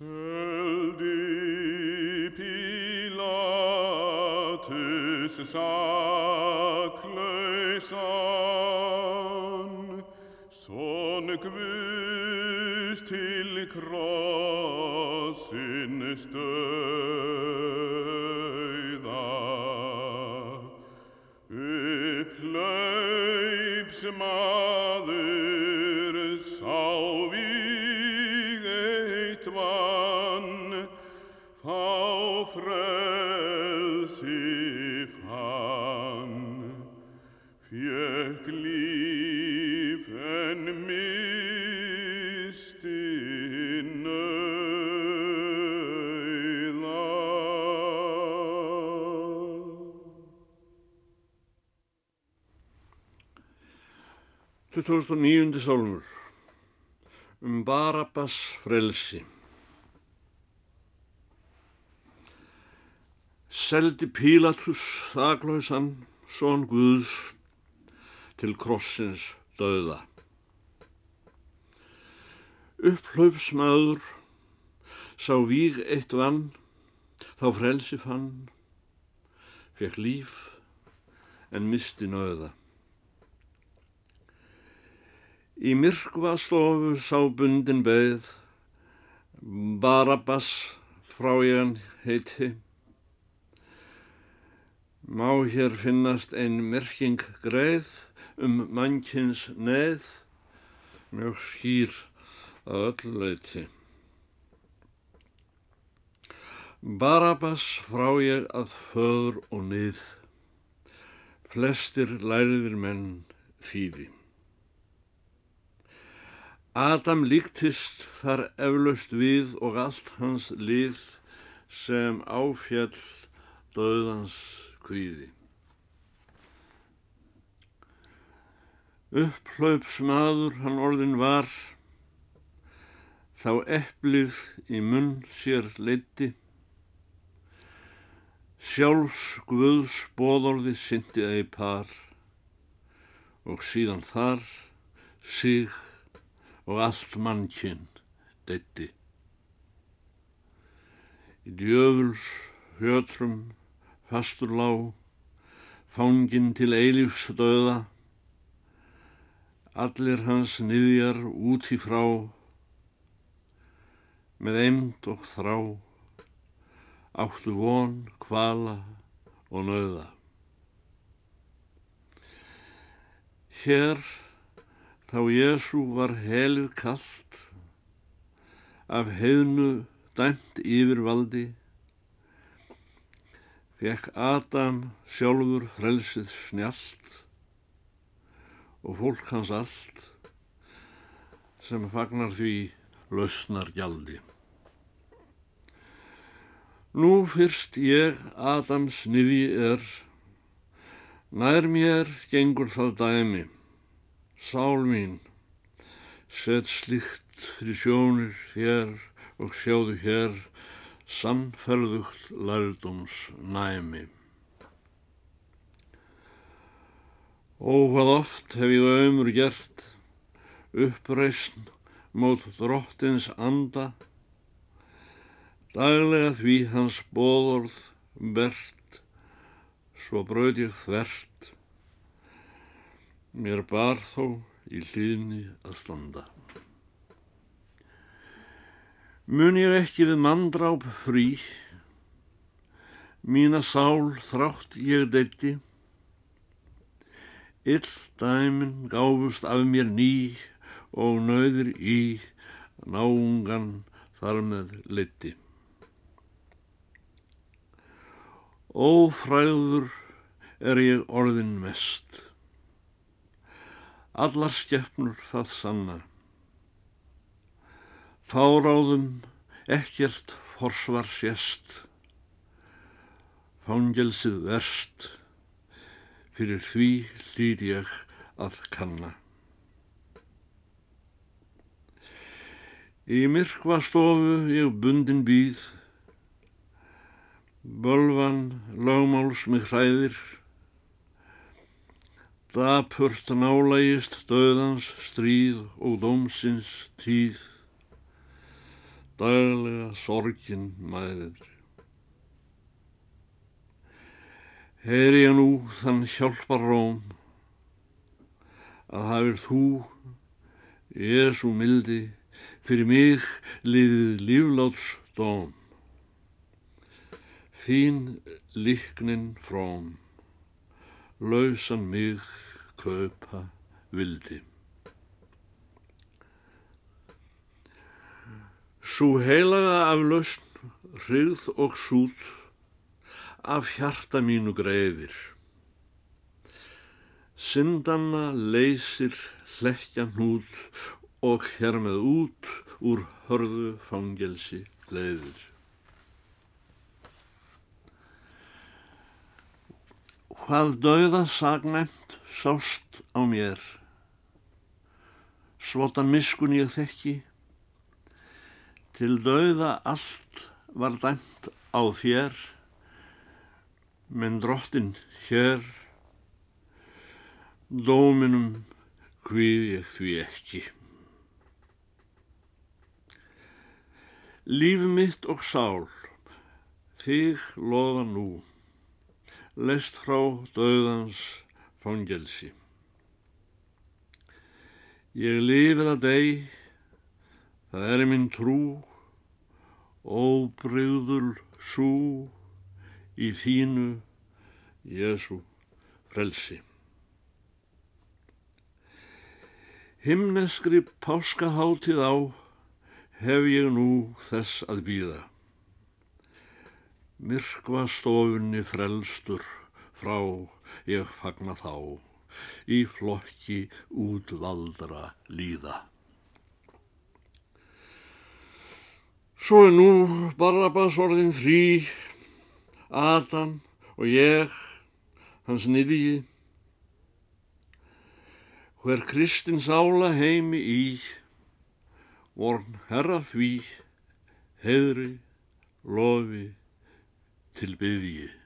Cel Pilatus sacclesan, son quis til crossin stöida, e plebs madis, 2009. sólmur um Barabbas frelsi Seldi Pílatus þaklausan son Guðs til krossins döða. Upplaupsmaður sá víg eitt vann, þá frelsi fann, fekk líf en misti nöða. Í myrkva stofu sá bundin beð, Barabbas frá ég hann heiti. Má hér finnast ein merking greið um mannkins neð, mjög skýr að öll leiti. Barabbas frá ég að föður og nið, flestir læriðir menn þýði. Adam líktist þar eflaust við og allt hans lið sem áfjall döðans kvíði. Upplaupsmaður hann orðin var, þá eplið í munn sér leiti, sjálfs guðs bóðorði syndi ei par og síðan þar sig og allt mannkinn deytti. Í djöfuls hjötrum fastur lág, fánginn til eilífs döða, allir hans niðjar út í frá, með eimd og þrá, áttu von, kvala og nöða. Hér þá Jésu var helið kallt, af heiðnu dæmt yfirvaldi, fekk Adam sjálfur frelsið snjallt og fólk hans allt sem fagnar því lausnar gjaldi. Nú fyrst ég Adams niði er, nær mér gengur það dæmi, sál mín, set slíkt fyrir sjónir þér og sjáðu hér sannferðugt lærdóms næmi. Ó, hvað oft hef ég ömur gert, uppreysn mót drottins anda, daglega því hans bóðorð bert, svo bröð ég þvert, mér bar þó í hlýðni að standa. Mun ég ekki við manndráp frí, mína sál þrátt ég deytti, Ill dæmin gáfust af mér ný og nöður í náungan þar með leiti. Ófræður er ég orðin mest, allar skeppnur það sanna. Fáráðum ekkert forsvar sérst, fangelsið verst, fyrir því hlýt ég að kanna. Í myrkva stofu ég bundin býð, bölvan lögmáls mig hræðir, dapurt nálægist döðans stríð og dómsins tíð, daglega sorgin mæðir. Heyri ég nú þann hjálpar róm að hafið þú, Jésu mildi, fyrir mig liðið lífláts dóm. Þín líknin fróm, lausan mig kaupa vildi. Sú heilaga af lausn, hrigð og sút, af hjarta mínu greiðir. Syndanna leysir hlekja hnút og hér með út úr hörðu fangelsi leiðir. Hvað dauða sagnæmt sást á mér, svotan miskun ég þekki, til dauða allt var dæmt á þér, menn drottin hér, dóminum hvið ég því ekki. Líf mitt og sál, þig lofa nú, lest frá döðans fangelsi. Ég lifið að deg, það er minn trú, óbreyðul sú, í þínu, Jésu, frelsi. Himneskri páskahátið á hef ég nú þess að býða. Myrkva stofunni frelstur frá ég fagna þá í flokki útvaldra líða. Svo er nú Barabas orðin frí Adam og ég, hans niðji, hver Kristins ála heimi í, vorn herra því, heðri, lofi til byggji.